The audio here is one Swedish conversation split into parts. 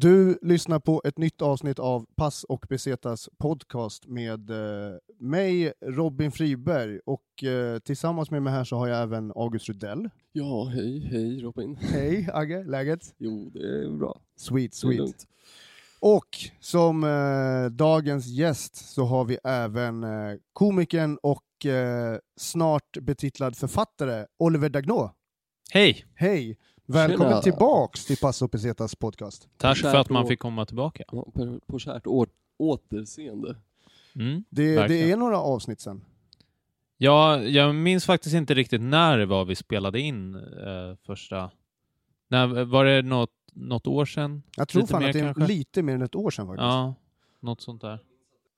Du lyssnar på ett nytt avsnitt av Pass och Besetas podcast med eh, mig, Robin Friberg, och eh, tillsammans med mig här så har jag även August Rudell. Ja, hej, hej Robin. Hej Agge, läget? Jo, det är bra. Sweet, sweet. Och som eh, dagens gäst så har vi även eh, komikern och snart betitlad författare Oliver Dagnå. Hej! Hej! Välkommen Tjena. tillbaks till Pass och Besetas podcast. Tack för att man fick komma tillbaka. Ja, på, på kärt å- återseende. Mm. Det, det är några avsnitt sen. Ja, jag minns faktiskt inte riktigt när det var vi spelade in eh, första... När, var det något, något år sedan? Jag tror Lite fan mer att det är kanske? lite mer än ett år sedan faktiskt. Ja, något sånt där.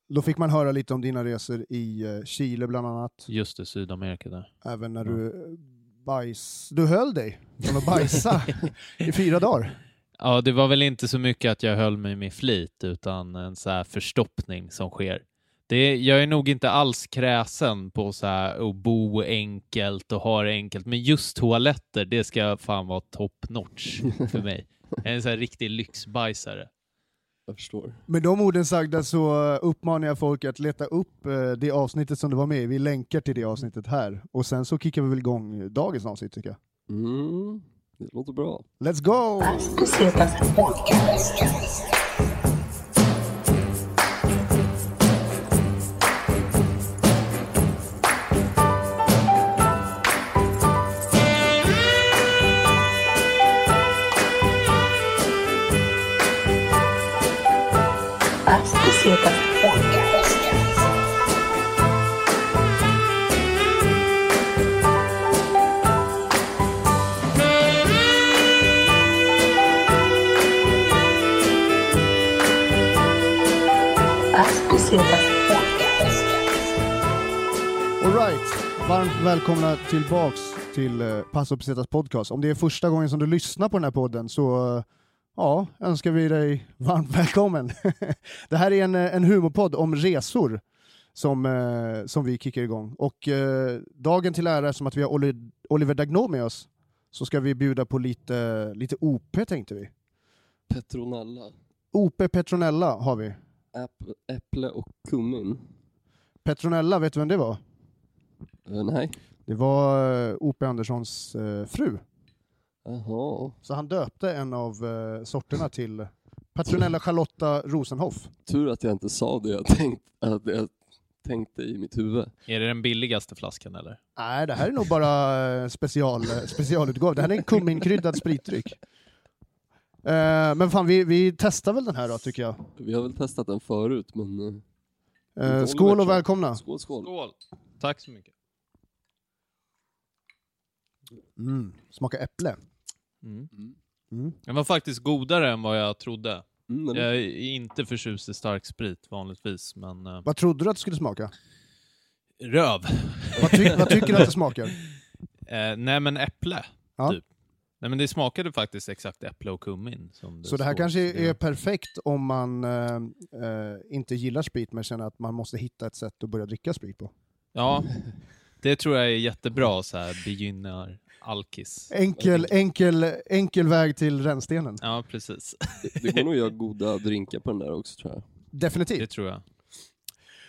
Då fick man höra lite om dina resor i eh, Chile bland annat. Just det, Sydamerika där. Även när du eh, bajs... Du höll dig från att bajsa i fyra dagar. Ja, det var väl inte så mycket att jag höll mig med flit, utan en så här förstoppning som sker. Det, jag är nog inte alls kräsen på så här att bo enkelt och ha det enkelt, men just toaletter, det ska fan vara top notch för mig. Jag är en så här riktig lyxbajsare. Jag förstår. Med de orden sagda så uppmanar jag folk att leta upp eh, det avsnittet som du var med i. Vi länkar till det avsnittet här. Och sen så kickar vi väl igång dagens avsnitt tycker jag. Mm, det låter bra. Let's go! Välkomna tillbaks till eh, Pass och Besetas podcast. Om det är första gången som du lyssnar på den här podden så eh, ja, önskar vi dig varmt välkommen. det här är en, eh, en humorpodd om resor som, som vi kickar igång. Och eh, dagen till ära, som att vi har Oli- Oliver Dagnå med oss, så ska vi bjuda på lite, lite OP tänkte vi. Petronella. OP Petronella har vi. Äpp, äpple och kummin. Petronella, vet du vem det var? Nej. Det var eh, OP Anderssons eh, fru. Jaha. Så han döpte en av eh, sorterna till Petronella Charlotta Rosenhoff. Tur att jag inte sa det jag, tänkt, att jag tänkte i mitt huvud. Är det den billigaste flaskan eller? Nej, det här är nog bara special, specialutgåva. Det här är en kumminkryddad spritdryck. Eh, men fan, vi, vi testar väl den här då, tycker jag. Vi har väl testat den förut, men... Oliver, skål och välkomna. Skål, skål. Skål! Tack så mycket. Mm, smakar äpple. Mm. Mm. Mm. Den var faktiskt godare än vad jag trodde. Mm, Jag är inte förtjust i stark sprit vanligtvis, men eh, Vad trodde du att det skulle smaka? röv. Vad, ty vad tycker du att det smakar? Eh, nej men äpple, Ja. typ. Nej men det smakade faktiskt exakt äpple och kummin. Som Så det här står. kanske Det- är perfekt om man eh, eh, inte gillar sprit men känner att man måste hitta ett sätt att börja dricka sprit på. Ja, det tror jag är jättebra så här begynnar alkis. Enkel, enkel, enkel väg till rännstenen. Ja, precis. Det går nog att göra goda drinkar på den där också tror jag. Definitivt. Det tror jag.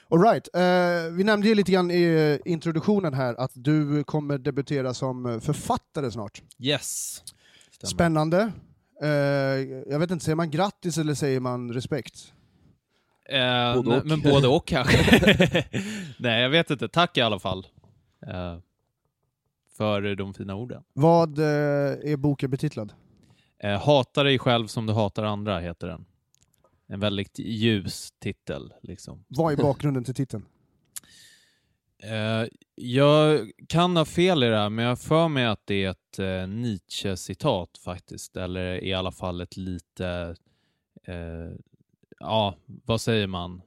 All right. Eh, vi nämnde ju lite grann i introduktionen här att du kommer debutera som författare snart. Yes. Stämmer. Spännande. Eh, jag vet inte, säger man grattis eller säger man respekt? Eh, Både nej, och. Men både och kanske. nej, jag vet inte. Tack i alla fall. Eh, för de fina orden. Vad eh, är boken betitlad? Eh, Hata dig själv som du hatar andra heter den. En väldigt ljus titel. Liksom. Vad är bakgrunden till titeln? Jag kan ha fel i det här, men jag för mig att det är ett Nietzsche-citat faktiskt, eller i alla fall ett lite, eh, ja, vad säger man?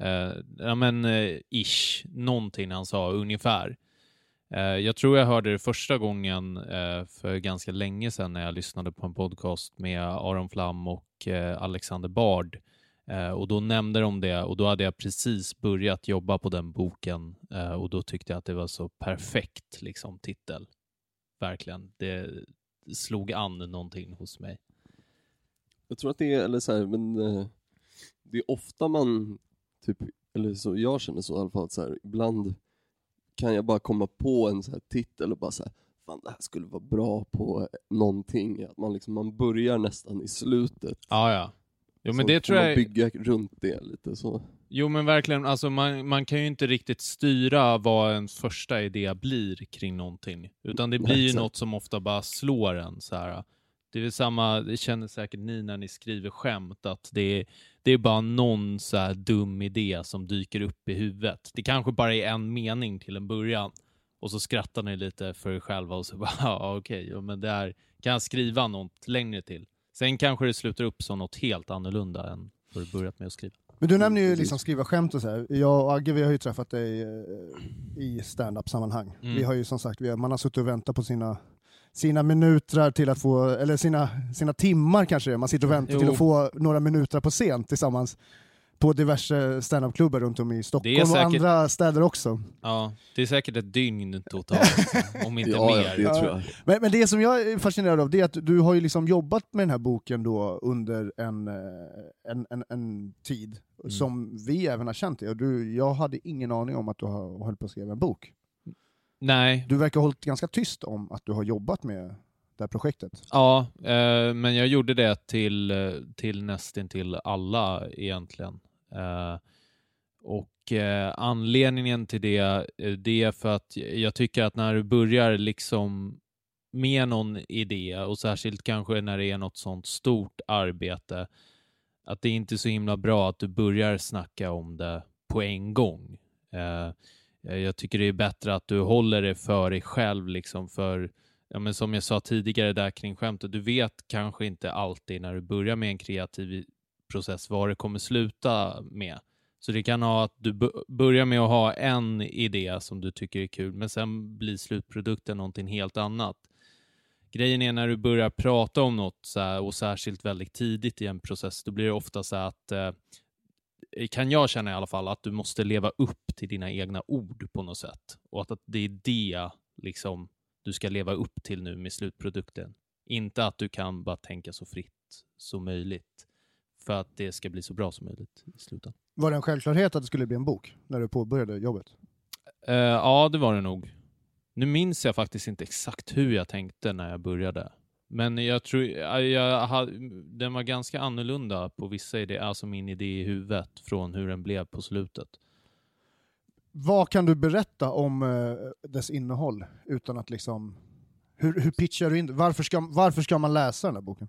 Eh, ja men eh, ish, någonting han sa ungefär. Eh, jag tror jag hörde det första gången eh, för ganska länge sedan när jag lyssnade på en podcast med Aron Flam och eh, Alexander Bard. Och då nämnde de det och då hade jag precis börjat jobba på den boken och då tyckte jag att det var så perfekt liksom titel. Verkligen. Det slog an någonting hos mig. Jag tror att det är, eller så här, men det är ofta man, typ, eller så jag känner så i alla fall, så här, ibland kan jag bara komma på en så här titel och bara så här, fan det här skulle vara bra på någonting. Att man liksom, man börjar nästan i slutet. Ja, ja. Jo, men så det tror man jag... bygga runt det lite så. Jo, men verkligen. Alltså, man, man kan ju inte riktigt styra vad en första idé blir kring någonting. Utan det blir ju något som ofta bara slår en. Så här. Det är samma, det känner säkert ni när ni skriver skämt, att det är, det är bara någon så här dum idé som dyker upp i huvudet. Det kanske bara är en mening till en början. Och så skrattar ni lite för er själva och så bara, ja okej, ja, men där kan jag skriva något längre till. Sen kanske det slutar upp som något helt annorlunda än vad du börjat med att skriva. Men du nämner ju liksom skriva skämt och så här. Jag och Agge vi har ju träffat dig eh, i stand-up-sammanhang. Mm. Vi har ju som sagt, vi har, man har suttit och väntat på sina, sina minuter till att få, eller sina, sina timmar kanske. Man sitter och väntar till Jo. att få några minuter på scen tillsammans på diverse stand-up-klubbar runt om i Stockholm är och säkert- andra städer också. Ja, det är säkert ett dygn totalt, om inte ja, mer. ja, det tror jag. Men, men det som jag är fascinerad av det är att du har ju liksom jobbat med den här boken då under en, eh, en, en, en tid Mm. som vi även har känt dig. Och du, jag hade ingen aning om att du har höll på att skriva en bok. Nej, Du verkar ha hållit ganska tyst om att du har jobbat med det här projektet. ja, eh, men jag gjorde det till, eh, till nästan till alla egentligen. Eh, och eh, anledningen till det, eh, det är för att jag tycker att när du börjar liksom med någon idé och särskilt kanske när det är något sånt stort arbete, att det är inte är så himla bra att du börjar snacka om det på en gång. Eh, Eh, jag tycker det är bättre att du håller det för dig själv, liksom för ja, men som jag sa tidigare där kring skämtet, du vet kanske inte alltid när du börjar med en kreativ process vad det kommer sluta med. Så det kan ha att du börjar med att ha en idé som du tycker är kul, men sen blir slutprodukten någonting helt annat. Grejen är när du börjar prata om något så här, och särskilt väldigt tidigt i en process, då blir det ofta så här att eh, kan jag känna i alla fall att du måste leva upp till dina egna ord på något sätt. Och att, att det är det liksom du ska leva upp till nu med slutprodukten. Inte att du kan bara tänka så fritt som möjligt för att det ska bli så bra som möjligt i slutändan. Var det en självklarhet att det skulle bli en bok när du påbörjade jobbet? Eh, ja, det var det nog. Nu minns jag faktiskt inte exakt hur jag tänkte när jag började. Men jag tror, jag, hade- den var ganska annorlunda på vissa idéer, alltså min idé i huvudet från hur den blev på slutet. Vad kan du berätta om eh, dess innehåll utan att liksom... Hur, hur pitchar du in varför ska, varför ska man läsa den här boken?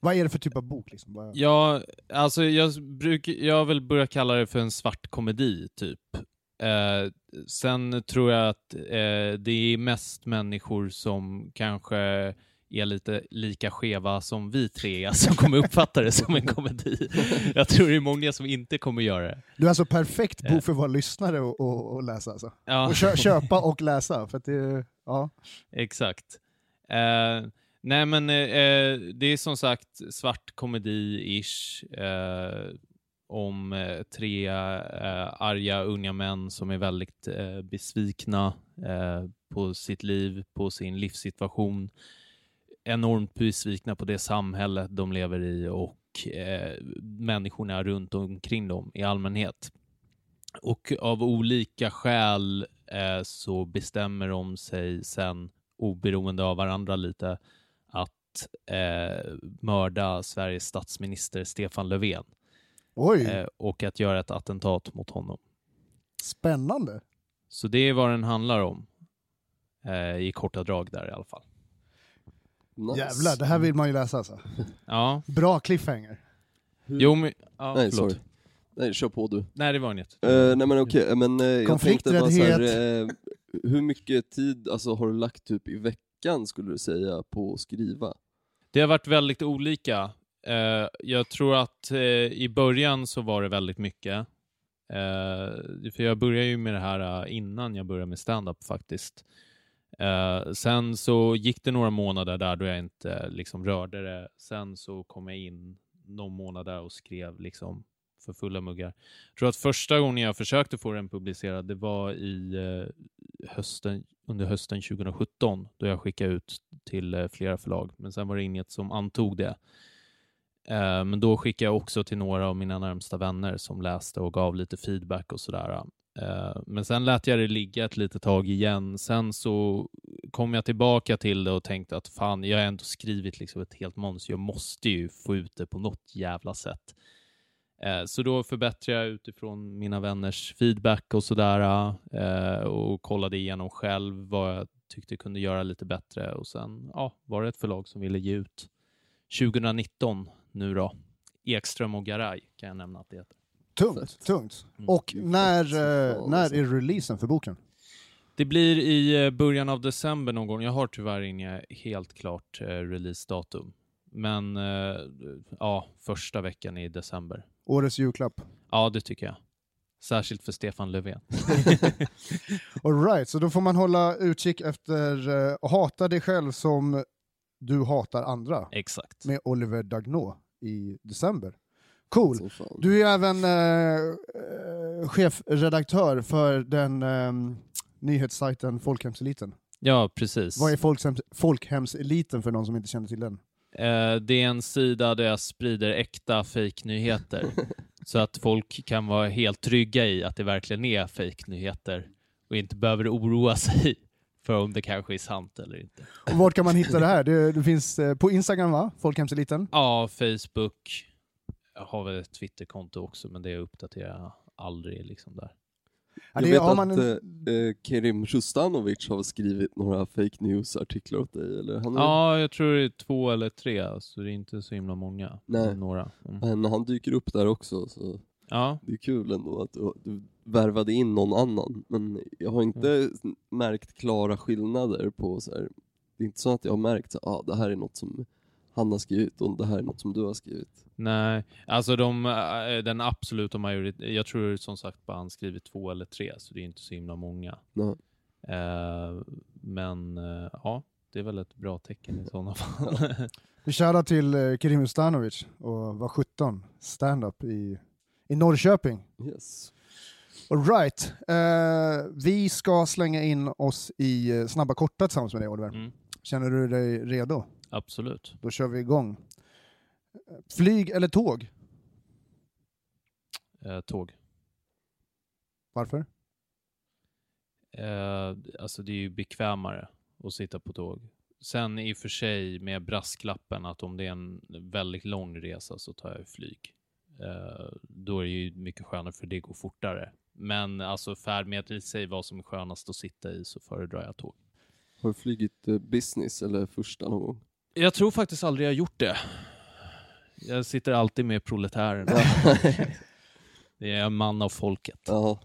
Vad är det för typ av bok? Liksom? Vad- Ja, alltså jag, bruk, jag vill börja kalla det för en svart komedi, typ. Eh, sen tror jag att eh, det är mest människor som kanske är lite lika skeva som vi tre är, som kommer uppfatta det som en komedi. Jag tror det är många som inte kommer göra det. Du är alltså perfekt Eh. bok för våra lyssnare att och, och läsa alltså. Ja. Och kö, köpa och läsa. För att det, ja. Exakt. Eh, nej men eh, det är som sagt svart komedi-ish eh, om eh, tre eh, arga unga män som är väldigt eh, besvikna eh, på sitt liv, på sin livssituation. Enormt besvikna på det samhälle de lever i och eh, människorna runt omkring dem i allmänhet. Och av olika skäl eh, så bestämmer de sig sen, oberoende av varandra lite, att eh, mörda Sveriges statsminister Stefan Löfven Oj, eh, och att göra ett attentat mot honom. spännande. Så det är vad den handlar om. Eh, I korta drag där i alla fall. Nice. Jävlar, det här vill man ju läsa alltså. Ja, Bra cliffhanger. jo men... Ja, Nej, förlåt. sorry. Nej, kör på du. Nej, det var inget. Eh, nej men okej, men uh, jag tänkte bara så här, eh, hur mycket tid alltså, har du lagt typ i veckan skulle du säga på att skriva? Det har varit väldigt olika. Eh, jag tror att eh, i början så var det väldigt mycket. Eh, för jag började ju med det här eh, innan jag började med stand-up faktiskt. Eh, sen så gick det några månader där då jag inte eh, liksom rörde det. Sen så kom jag in någon månad där och skrev liksom för fulla muggar. Jag tror att första gången jag försökte få den publicerad, det var i eh, hösten, under hösten 2017 då jag skickade ut till eh, flera förlag, men sen var det inget som antog det. Eh, men då skickade jag också till några av mina närmsta vänner som läste och gav lite feedback och sådär. Eh, men sen lät jag det ligga ett litet tag igen. Sen så kom jag tillbaka till det och tänkte att fan, jag har ändå skrivit liksom ett helt manus. Jag måste ju få ut det på något jävla sätt. Eh, så då förbättrade jag utifrån mina vänners feedback och sådär och kollade igenom själv vad jag tyckte kunde göra lite bättre och sen ja, var det ett förlag som ville ge ut 2019 nu då. Ekström och Garay kan jag nämna att det heter. Tungt, Fett. tungt. Mm. Och är när, eh, när är releasen för boken? Det blir i eh, början av december någon gång. Jag har tyvärr inget helt klart eh, releasedatum. Men eh, ja, första veckan i december. Årets julklapp. Ja, det tycker jag. Särskilt för Stefan Löfven. All right, så då får man hålla utkik efter uh, Hata dig själv som du hatar andra Exakt. med Oliver Dagnå i december. Cool. Du är även eh, eh, chefredaktör för den eh, nyhetssajten Folkhemseliten. Ja, precis. Vad är folkhems Folkhemseliten för någon som inte känner till den? Eh, det är en sida där jag sprider äkta fake-nyheter. så att folk kan vara helt trygga i att det verkligen är fake-nyheter och inte behöver oroa sig för om det kanske är sant eller inte. Och vart kan man hitta det här? Det, det finns eh, på Instagram va? Folkhemseliten? Ja, Facebook. Jag har väl ett Twitterkonto också, men det uppdaterar jag aldrig liksom där. Ja, Jag vet har att man en- eh, eh, Kerim Sjustanovic har skrivit några fake news-artiklar åt dig, eller? Han är- Ja, jag tror det är två eller tre, så det är inte så himla många. Nej. Några. Mm. Men han dyker upp där också, så Ja, det är kul ändå att du, du värvade in någon annan. Men jag har inte märkt klara skillnader på så här. Det är inte så att jag har märkt att ah, det här är något som han har skrivit och det här är något som du har skrivit. nej. Alltså de, eh, den absoluta majoriteten, jag tror som sagt bara han skrivit två eller tre, så det är inte så himla många. Nej. Eh, men eh, ja, det är väl ett bra tecken i sådana fall. Vi shoutout till eh, Kerim Ustanovic och var 17, stand-up i, i Norrköping. Yes. All right. Eh, vi ska slänga in oss i eh, snabba korta tillsammans med dig Oliver. mm, Känner du dig redo? absolut. Då kör vi igång. Flyg eller tåg? Eh, tåg. Varför? Eh, alltså det är ju bekvämare att sitta på tåg. Sen i och för sig med brasklappen att om det är en väldigt lång resa så tar jag flyg. Eh, då är det ju mycket skönare för det går fortare. Men alltså färdmedel i sig, vad som är skönast att sitta i, så föredrar jag tåg. Har du flugit eh, business eller första någon gång? Jag tror faktiskt aldrig jag har gjort det. Jag sitter alltid med proletärerna. Det är en man av folket. Ja,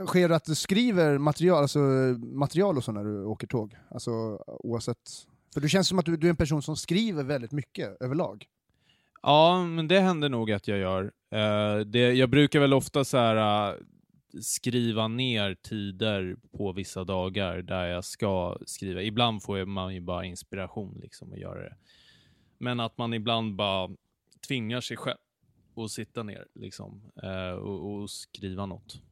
Eh, Sker det att du skriver material, alltså, material och så när du åker tåg? Alltså oavsett. För du känns som att du, du är en person som skriver väldigt mycket överlag. Ja, men det händer nog att jag gör. Eh, det, jag brukar väl ofta så här, eh, skriva ner tider på vissa dagar där jag ska skriva. Ibland får man ju bara inspiration liksom att göra det. Men att man ibland bara tvingar sig själv att sitta ner liksom, eh, och, och skriva något.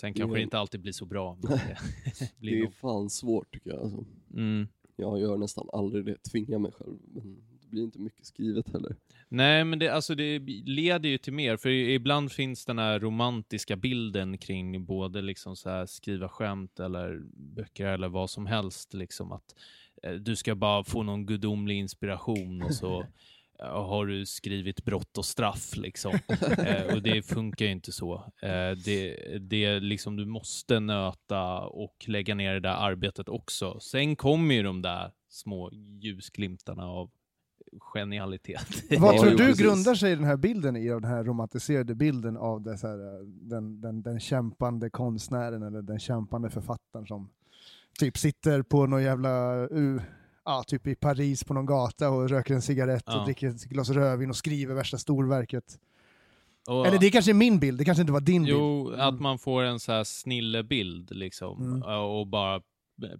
Sen kanske det inte alltid blir så bra. Men det det blir är nog. fan svårt tycker jag. Alltså. Mm. Jag gör nästan aldrig det, tvingar mig själv. Men det blir inte mycket skrivet heller. Nej, men det, alltså det leder ju till mer, för ibland finns den här romantiska bilden kring både liksom så här skriva skämt eller böcker eller vad som helst. Liksom att eh, du ska bara få någon gudomlig inspiration och så eh, har du skrivit brott och straff. Liksom. eh, och det funkar ju inte så. Eh, det, det liksom, du måste nöta och lägga ner det där arbetet också. Sen kommer ju de där små ljusglimtarna av genialitet. Vad tror jo, du grundar sig den här bilden i, den här romantiserade bilden av det så här, eh, den, den, den kämpande konstnären eller den kämpande författaren som typ sitter på någon jävla, uh, ja, typ i Paris på någon gata och röker en cigarett och Ja. dricker ett glas rödvin och skriver värsta storverket. Och- Eller det kanske är min bild, det kanske inte var din Jo, bild. att man får en så här snillebild liksom Mm. och bara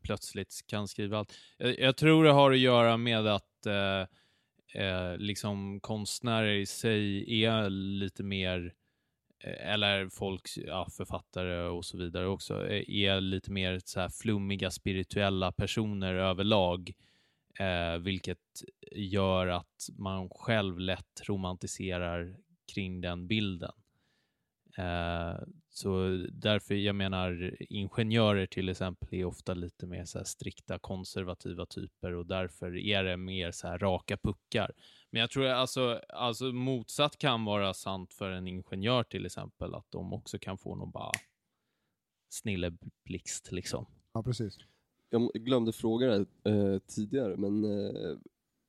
plötsligt kan skriva allt. Jag, jag tror det har att göra med att eh, eh, liksom konstnärer i sig är lite mer eh, eller folk, ja, författare och så vidare också, eh, är lite mer så här flummiga spirituella personer överlag, eh, vilket gör att man själv lätt romantiserar kring den bilden. Eh, så därför, jag menar, ingenjörer till exempel är ofta lite mer så här strikta konservativa typer och därför är det mer så här raka puckar. Men jag tror alltså, alltså motsatt kan vara sant för en ingenjör till exempel, att de också kan få någon bara snilleblixt liksom. Ja, precis. Jag glömde fråga det eh, tidigare, men eh,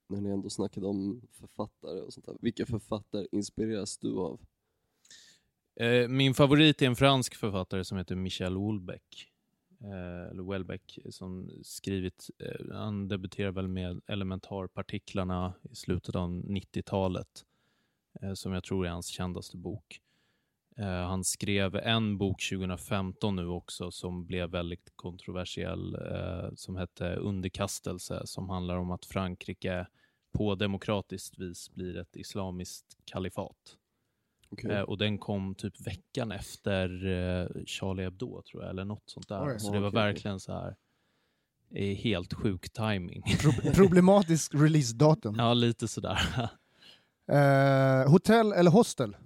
när ni ändå snackade om författare och sånt där. Vilka författare inspireras du av? Eh, min favorit är en fransk författare som heter Michel Houellebecq. Eh, eller Welbeck, som skrivit, eh, han debuterade väl med elementarpartiklarna i slutet av 90-talet, eh, som jag tror är hans kändaste bok. Eh, han skrev en bok 2015 nu också som blev väldigt kontroversiell, eh, som hette Underkastelse, som handlar om att Frankrike på demokratiskt vis blir ett islamiskt kalifat. Okej. Eh, och den kom typ veckan efter eh, Charlie Hebdo, tror jag, eller något sånt där. Oj. så det var okej. verkligen så här eh, helt sjuk timing. Pro- problematisk releasedatum. ja, lite sådär. Eh, hotell eller hostel?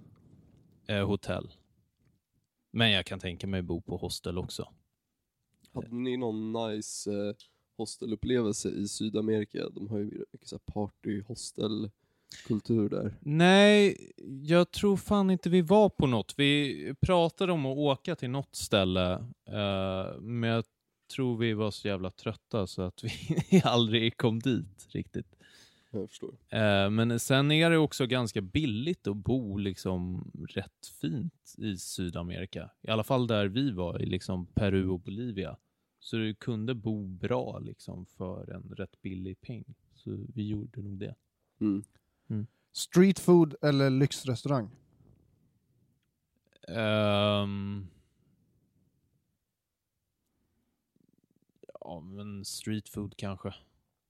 eh, hotell. Men jag kan tänka mig bo på hostel också. Hade ni någon nice eh, hostelupplevelse i Sydamerika? De har ju mycket så här hostelkultur där. Nej, jag tror fan inte vi var på något. Vi pratade om att åka till något ställe, eh, men jag tror vi var så jävla trötta så att vi aldrig kom dit riktigt. Jag förstår. Eh, men sen är det också ganska billigt att bo liksom rätt fint i Sydamerika. I alla fall där vi var, i liksom Peru och Bolivia. Så du kunde bo bra liksom för en rätt billig peng. Så vi gjorde nog det. Mm. Street food eller lyxrestaurang? Ehm. ja, men street food kanske.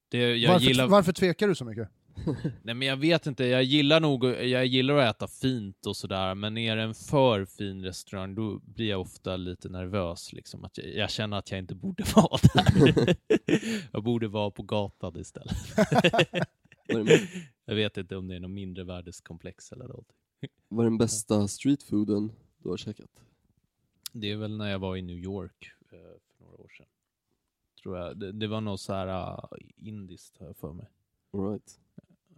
Det, varför, gillar... varför tvekar du så mycket? Nej men jag vet inte, jag gillar nog jag gillar att äta fint och sådär, men är det en för fin restaurang då blir jag ofta lite nervös liksom. Att jag, jag känner att jag inte borde vara där. jag borde vara på gatan istället. Den, jag vet inte om det är någon mindre värdeskomplex eller något. vad är den bästa streetfooden du har käkat? Det är väl när jag var i New York eh, för några år sedan. Tror jag. Det, det var nog så här uh, indiskt har jag för mig. All right.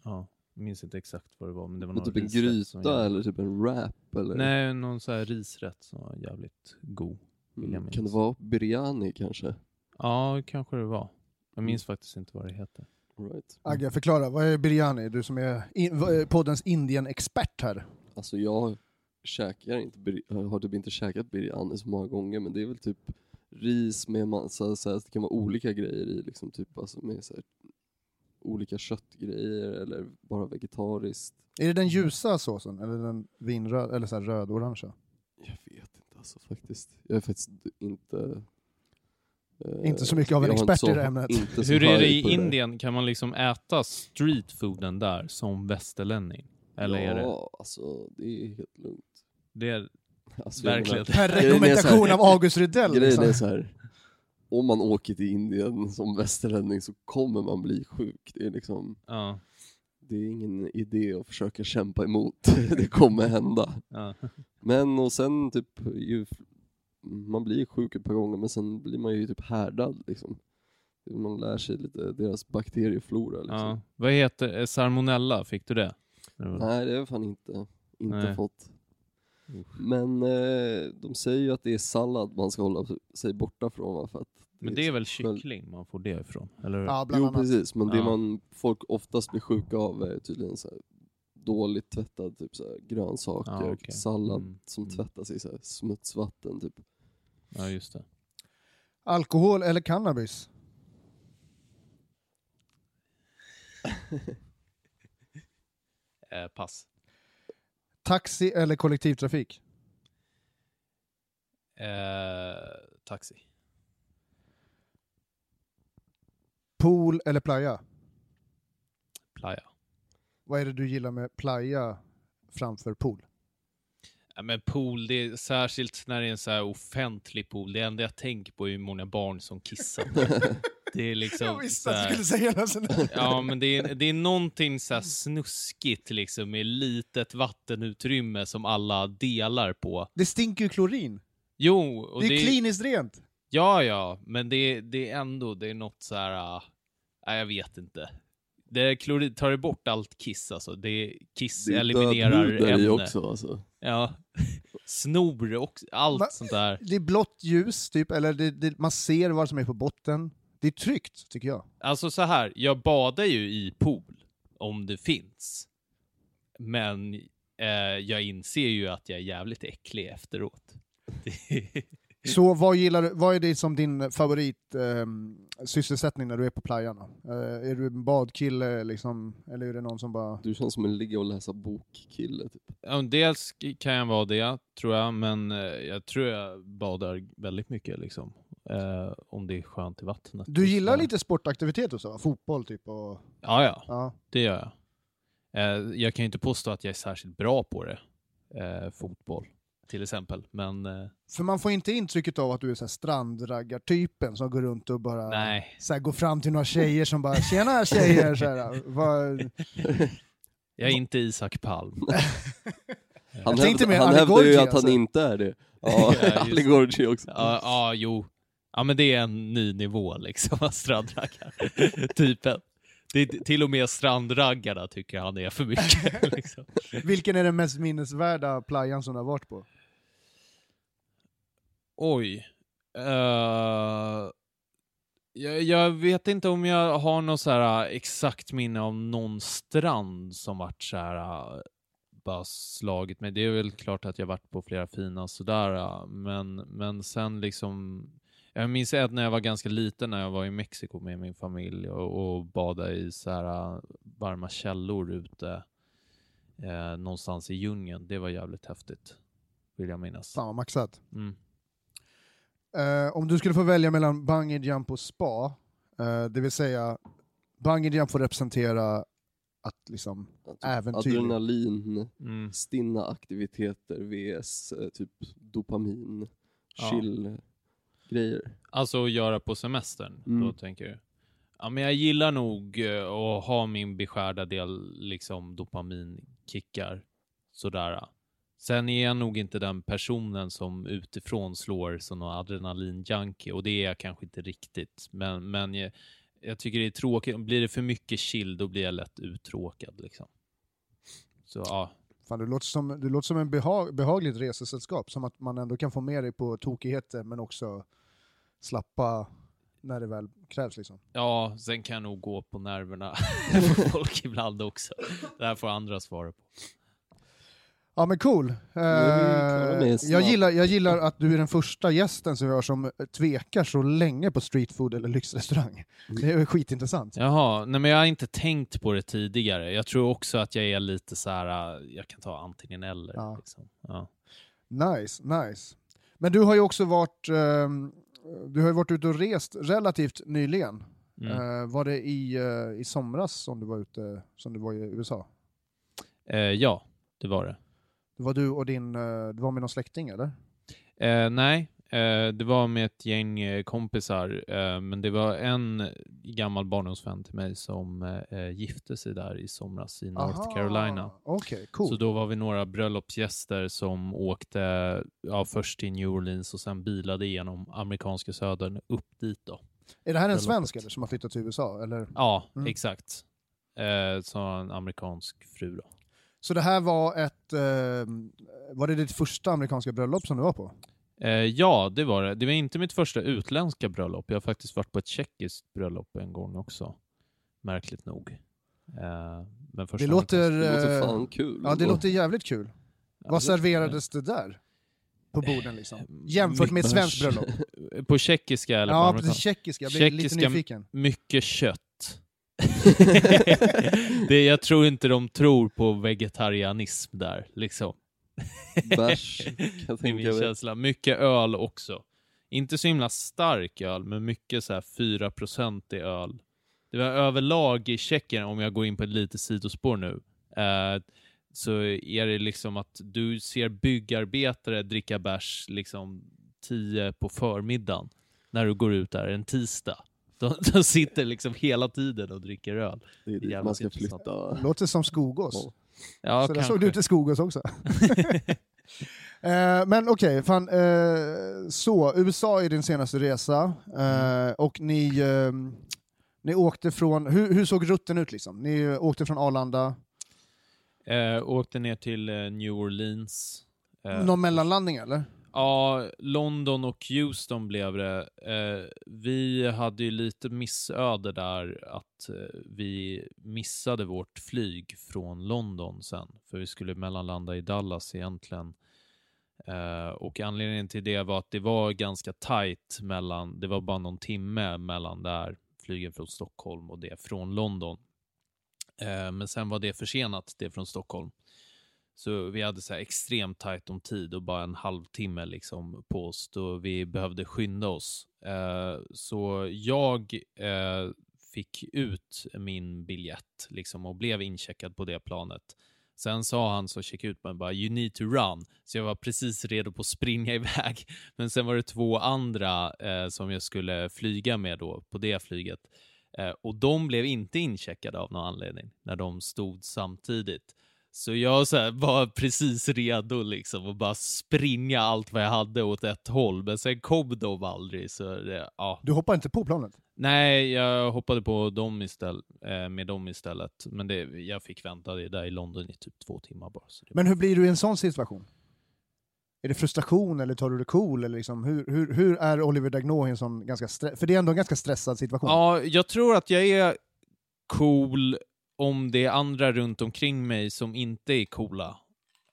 Ja, jag minns inte exakt vad det var, men det var någon typ en gryta eller typ en wrap? Eller? Nej, någon så här risrätt som var jävligt god. Mm. Kan det vara biryani kanske? Ja, kanske det var. Jag Mm. minns faktiskt inte vad det heter. Right. Agge, förklara. Vad är biryani? Du som är in, poddens Indien-expert här. Alltså jag käkar inte, har typ inte käkat biryani så många gånger men det är väl typ ris med massa, så här, det kan vara olika grejer i liksom typ alltså med så här, olika köttgrejer eller bara vegetariskt. Är det den ljusa såsen eller den vinröd eller så här röd-orangea? Jag vet inte alltså faktiskt. Jag är faktiskt inte... eh, Inte så mycket av en expert i det ämnet. Hur är det i. Indien? Kan man liksom äta streetfooden där som västerlänning? Eller ja, är det... alltså det är helt lugnt. det är Alltså, verkligen... Per rekommendation av August Rydell. Grejen Liksom. är så här. om man åker till Indien som västerlänning så kommer man bli sjuk. Det är liksom, Ja, det är ingen idé att försöka kämpa emot. det kommer hända. ja. Men och sen typ, ju, man blir sjuk ett par gånger men sen blir man ju typ härdad liksom. Man lär sig lite deras bakterieflora liksom. ja. Vad heter eh, salmonella? Fick du det? Nej det har jag fan inte, inte Nej. fått. Men eh, de säger ju att det är sallad man ska hålla sig borta från va? För att Men det är väl väl- kyckling man får det ifrån? Eller? Ja, bland Jo annat. precis, men det Ja. man folk oftast blir sjuka av är tydligen så här dåligt tvättad typ så här grönsaker, Ja, okej. sallad Mm, som mm. tvättas i så här smutsvatten typ. Ja, just det. Alkohol eller cannabis? Eh, pass. Taxi eller kollektivtrafik? Eh, taxi. Pool eller playa? Playa. Vad är det du gillar med playa framför pool? Ja, men pool, det är, särskilt när det är en så här offentlig pool, det enda jag tänker på är hur många barn som kissar. det är liksom Jag visste att du skulle säga något sånt. Ja, men det är, det är någonting så här snuskigt liksom med litet vattenutrymme som alla delar på. Det stinker ju klorin. Jo, och Det är det, ju kliniskt rent. Ja, ja, men det, det är ändå, det är något så här, nej, jag vet inte. Det är klorid, tar det bort allt kiss alltså. Det kiss Det är eliminerar ämne. också alltså. Ja. Snor också, allt Va- sånt där. Det är blått ljus, typ, eller det, det, man ser vad som är på botten. Det är tryggt, tycker jag. Alltså så här, jag badar ju i pool om det finns. Men eh, jag inser ju att jag är jävligt äcklig efteråt. Det- Så vad gillar vad är det som din favorit ehm, sysselsättning när du är på playan? Eh, är du en badkille liksom, eller är det någon som bara... Du känns som en ligga och läsa bok-kille typ. Ja, dels kan jag vara det, tror jag, men eh, jag tror jag badar väldigt mycket liksom. Eh, om det är skönt i vattnet. Du gillar lite sportaktivitet och så? Fotboll typ och... Ja, ja, Ja. det gör jag. Eh, jag kan ju inte påstå att jag är särskilt bra på det. Eh, fotboll, till exempel. Men eh, För man får inte intrycket av att du är så här strandraggartypen som går runt och bara nej, så här, går fram till några tjejer som bara “tjena tjejer” så här, vad, jag är inte Isak Palm. Han, hävdar, han ju att han alltså. inte är det. Ja, Ja, just Ali det. Gorgi också. Ja, ja, jo. Ja, men det är en ny nivå liksom, strandraggar-typen. Det till och med strandraggarna tycker han är för mycket. liksom. vilken är den mest minnesvärda playan som du har varit på? Oj. Eh, jag, jag vet inte om jag har något så här äh, exakt minne av någon strand som varit så här äh, bara slagit mig. Det är väl klart att jag varit på flera fina sådär, men, men sen liksom jag minns ett när jag var ganska liten när jag var i Mexiko med min familj och, och badade i så här äh, varma källor ute eh, någonstans i djungeln. Det var jävligt häftigt, vill jag minnas. Fan vad maxat. Mm. Eh, om du skulle få välja mellan bungee jump och spa, eh, det vill säga bungee jump får representera att liksom äventyr. Adrenalin, Mm. stinna aktiviteter vs eh, typ dopamin, Ja. Grejer. Alltså att göra på semestern, Mm. då tänker du? Ja, men jag gillar nog eh, att ha min beskärda del liksom dopaminkickar. Sådär. Sen är jag nog inte den personen som utifrån slår som någon adrenalinjunkie och det är jag kanske inte riktigt. Men, men jag, jag tycker det är tråkigt. Blir det för mycket chill, då blir jag lätt uttråkad. Liksom. Så ja, Fan, du, låter som, du låter som en beha, behagligt resesällskap, som att man ändå kan få med dig på tokigheter men också slappa när det väl krävs. Liksom. ja, sen kan jag nog gå på nerverna på folk ibland också. Det här får andra svara på. Ja men cool. Eh, med jag, gillar, jag gillar att du är den första gästen som vi har som tvekar så länge på streetfood eller lyxrestaurang. Det är skitintressant. Jaha, nej men jag har inte tänkt på det tidigare. Jag tror också att jag är lite så här, äh, jag kan ta antingen eller. Ja. Liksom. Ja. Nice, nice. Men du har ju också varit, ehm, du har ju varit ute och rest relativt nyligen. Mm. Eh, var det i, eh, i somras som du var ute, som du var i USA? Eh, ja, det var det. Det var du och din, du var med någon släkting eller? Nej, det var med ett gäng eh, kompisar, eh, men det var en gammal barndomsvän till mig som eh, gifte sig där i somras i North Aha, Carolina. Okej, cool. Så då var vi några bröllopsgäster som åkte ja, först till New Orleans och sen bilade igenom amerikanska södern upp dit då. är det här en bröllopet. svensk eller som har flyttat till USA? Eller? Ja, Mm. exakt. Eh, så en amerikansk fru då. Så det här var ett, eh, var det ditt första amerikanska bröllop som du var på? Eh, ja, det var det. Det var inte mitt första utländska bröllop. Jag har faktiskt varit på ett tjeckiskt bröllop en gång också. Märkligt nog. Eh, men första Det låter, Det låter eh, fan kul. ja det låter jävligt kul. Ja, Vad serverades det där? På borden liksom? Jämfört med ett svenskt bröllop? På tjeckiska eller Ja, på amerikanska? tjeckiska. Jag blir lite Tjeckiska- nyfiken. Mycket kött. det, jag tror inte de tror på vegetarianism där, liksom. Bärs, kan jag Det är min tänka mig. känsla. Mycket öl också. Inte så himla stark öl, men mycket så här 4% i öl. Det var överlag i Tjeckien, om jag går in på ett litet sidospår nu, eh, så är det liksom att du ser byggarbetare dricka bärs liksom 10 på förmiddagen när du går ut där en tisdag. De, de sitter liksom hela tiden och dricker öl. Det är dit man ska intressant. flytta. Låter som Skogås. Ja. Så där såg det ut i Skogås också. Eh, men okej, fan. eh, så, USA är din senaste resa eh, och ni, eh, ni åkte från, hur, hur såg rutten ut liksom? Ni åkte från Arlanda, Eh, åkte ner till eh, New Orleans. Eh, någon mellanlandning eller? Ja, London och Houston blev det. Eh, vi hade ju lite missöde där att eh, vi missade vårt flyg från London sen, för vi skulle mellanlanda i Dallas egentligen. Eh, och anledningen till det var att det var ganska tight mellan, det var bara någon timme mellan där flygen från Stockholm och det från London. Eh, men sen var det försenat, det från Stockholm. Så vi hade så här extremt tajt om tid och bara en halvtimme liksom på oss då vi behövde skynda oss. Eh, så jag eh, fick ut min biljett liksom och blev incheckad på det planet. Sen sa han som checkade ut mig bara “You need to run”, så jag var precis redo på att springa iväg. Men sen var det två andra eh, som jag skulle flyga med då på det flyget. Eh, och de blev inte incheckade av någon anledning när de stod samtidigt. Så jag så här, var precis redo liksom att bara springa allt vad jag hade åt ett håll, men sen kom de aldrig. Så det, ja. Du hoppade inte på planet? Nej, jag hoppade på dem istället, eh, med dem istället. Men det, jag fick vänta det där i London i typ två timmar bara. Men hur blir du i en sån situation? Är det frustration eller tar du det cool? Eller liksom, hur, hur, hur är Oliver Dagnå i en sån ganska stre- För det är ändå en ganska stressad situation. Ja, jag tror att jag är cool om det är andra runt omkring mig som inte är coola.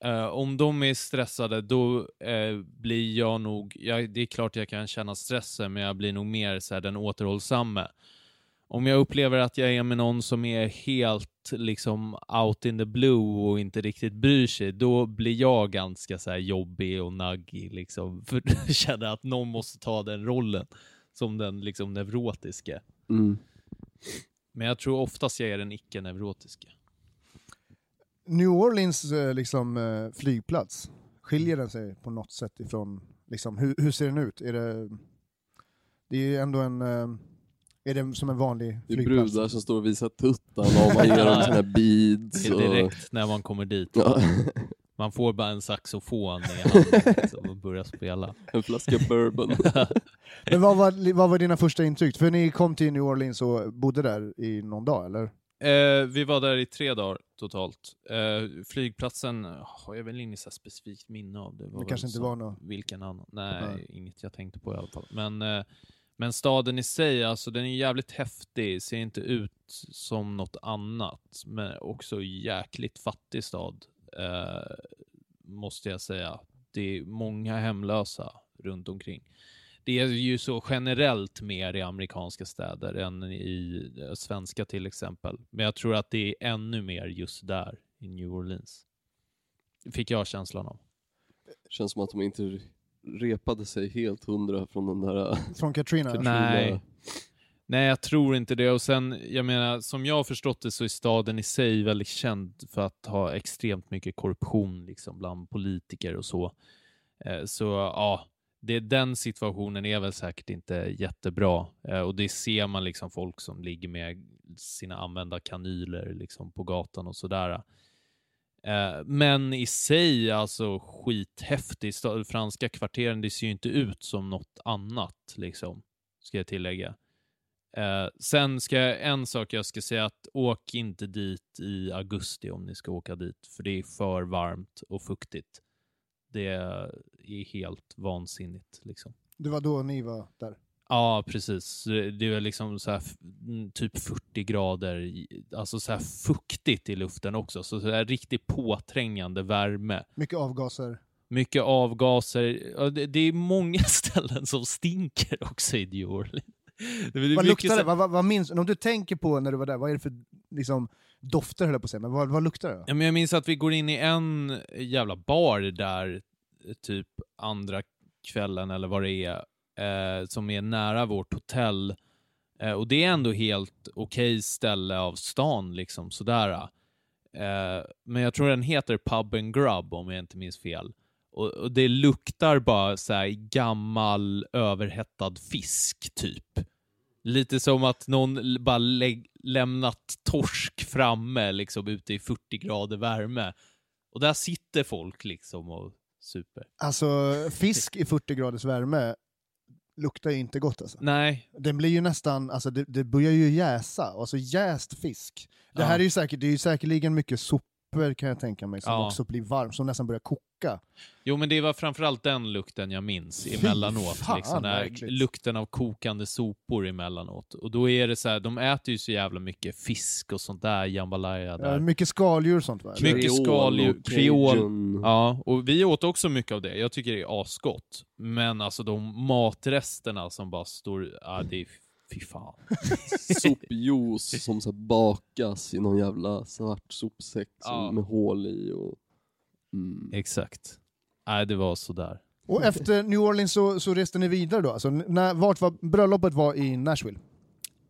Uh, om de är stressade, då uh, blir jag nog... Ja, det är klart jag kan känna stressen, men jag blir nog mer så här, den återhållsamme. Om jag upplever att jag är med någon som är helt liksom out in the blue och inte riktigt bryr sig, då blir jag ganska så här jobbig och naggig. Liksom, för jag känner att någon måste ta den rollen som den liksom neurotiske. Mm. Men jag tror oftast jag är den icke-neurotiska. New Orleans eh, liksom, eh, flygplats, skiljer den sig på något sätt ifrån, liksom, hur, hur ser den ut? Är det, det är ju ändå en, eh, är det som en vanlig Det är flygplats? brudar som står och visar tuttarna och man ger dem här beads. Det är Och... direkt när man kommer dit. Ja, Man får bara en saxofon i handen liksom, och börjar spela. en flaska bourbon. Men vad var, vad var dina första intryck? För ni kom till New Orleans och bodde där i någon dag, eller? Eh, vi var där i tre dagar totalt. Eh, flygplatsen har jag väl inget så specifikt minne av. Det, var Det kanske inte som var något... Vilken annan? Nej, Nej. inget jag tänkte på i alla fall. Men, eh, men staden i sig, alltså den är jävligt häftig, ser inte ut som något annat. Men också jäkligt fattig stad, eh, måste jag säga. Det är många hemlösa runt omkring. Det är ju så generellt mer i amerikanska städer än i eh, svenska till exempel. Men jag tror att det är ännu mer just där, i New Orleans. Fick jag känslan av. Känns som att de inte repade sig helt hundra från den där... Från Katrina? Katrina. Nej. Nej, jag tror inte det. Och sen, jag menar, som jag har förstått det så är staden i sig väldigt känd för att ha extremt mycket korruption liksom, bland politiker och så. Eh, så ja, det, den situationen är väl säkert inte jättebra. Eh, och det ser man liksom folk som ligger med sina använda kanyler liksom, på gatan och sådär. Eh, men i sig, alltså skithäftig. Franska kvarteren, det ser ju inte ut som något annat, liksom, ska jag tillägga. Eh, sen ska jag, en sak jag ska säga att åk inte dit i augusti om ni ska åka dit, för det är för varmt och fuktigt. Det är helt vansinnigt liksom. Det var då ni var där? Ja, precis. Det är liksom så här, mm, typ 40 grader, alltså så här fuktigt i luften också. Så, så här riktigt påträngande värme. Mycket avgaser? Mycket avgaser. Det är många ställen som stinker också i New Orleans. Det Vad luktar det? Vad, vad, vad minns, om du tänker på när du var där, vad är det för liksom, dofter höll jag på att säga, men vad, vad luktar det? Ja, men jag minns att vi går in i en jävla bar där, typ andra kvällen eller vad det är, eh, som är nära vårt hotell. Eh, och det är ändå helt okej ställe av stan, liksom sådär. Eh, men jag tror den heter Pub and Grub om jag inte minns fel. Och, och det luktar bara så här gammal överhettad fisk, typ. Lite som att någon bara lämnat torsk framme liksom ute i 40 grader värme. Och där sitter folk liksom och super. Alltså fisk i 40 graders värme luktar ju inte gott alltså. Nej, Den blir ju nästan, alltså det, det börjar ju jäsa, alltså jäst fisk. Det Ja. här är ju säkert, det är ju säkerligen mycket sopor kan jag tänka mig som Ja. också blir varm, som nästan börjar koka. Jo, men det var framförallt den lukten jag minns Fy emellanåt. fan, liksom, äckligt. lukten av kokande sopor emellanåt. Och då är det så här, de äter ju så jävla mycket fisk och sånt där, jambalaya där. Ja, mycket skaldjur och sånt va? Mycket skaldjur, kreol. Ja, och vi åt också mycket av det. Jag tycker det är asgott. Men alltså de matresterna som bara står, ja det är fy fan. Sopjuice som så bakas i någon jävla svart sopsäck Ja. med hål i och... Mm. Exakt. Nej, det var sådär. Och efter New Orleans så, så reste ni vidare då? Alltså, när, vart var, bröllopet var i Nashville,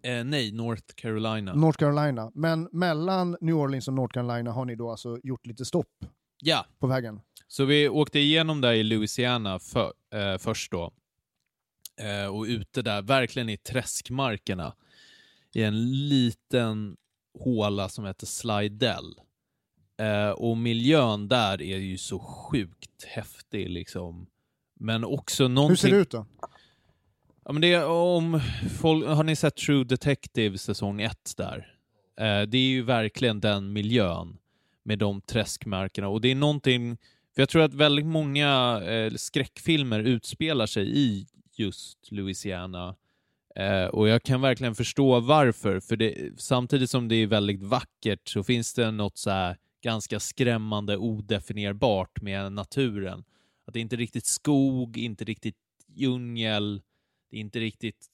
Eh, nej, North Carolina. North Carolina. Men mellan New Orleans och North Carolina har ni då alltså gjort lite stopp ja, på vägen? Så vi åkte igenom där i Louisiana för, eh, först då. Eh, och ute där, verkligen i träskmarkerna. I en liten håla som heter Slidell. Eh, och miljön där är ju så sjukt häftig liksom. Men också någonting... Hur ser det ut då? Ja, men det är om folk, har ni sett True Detective säsong 1 där? Eh, det är ju verkligen den miljön med de träskmarkerna. Och det är någonting, för jag tror att väldigt många eh, skräckfilmer utspelar sig i just Louisiana. Eh, och jag kan verkligen förstå varför, för det, samtidigt som det är väldigt vackert så finns det något så här ganska skrämmande odefinierbart med naturen. Att det är inte riktigt skog, inte riktigt djungel, det är inte riktigt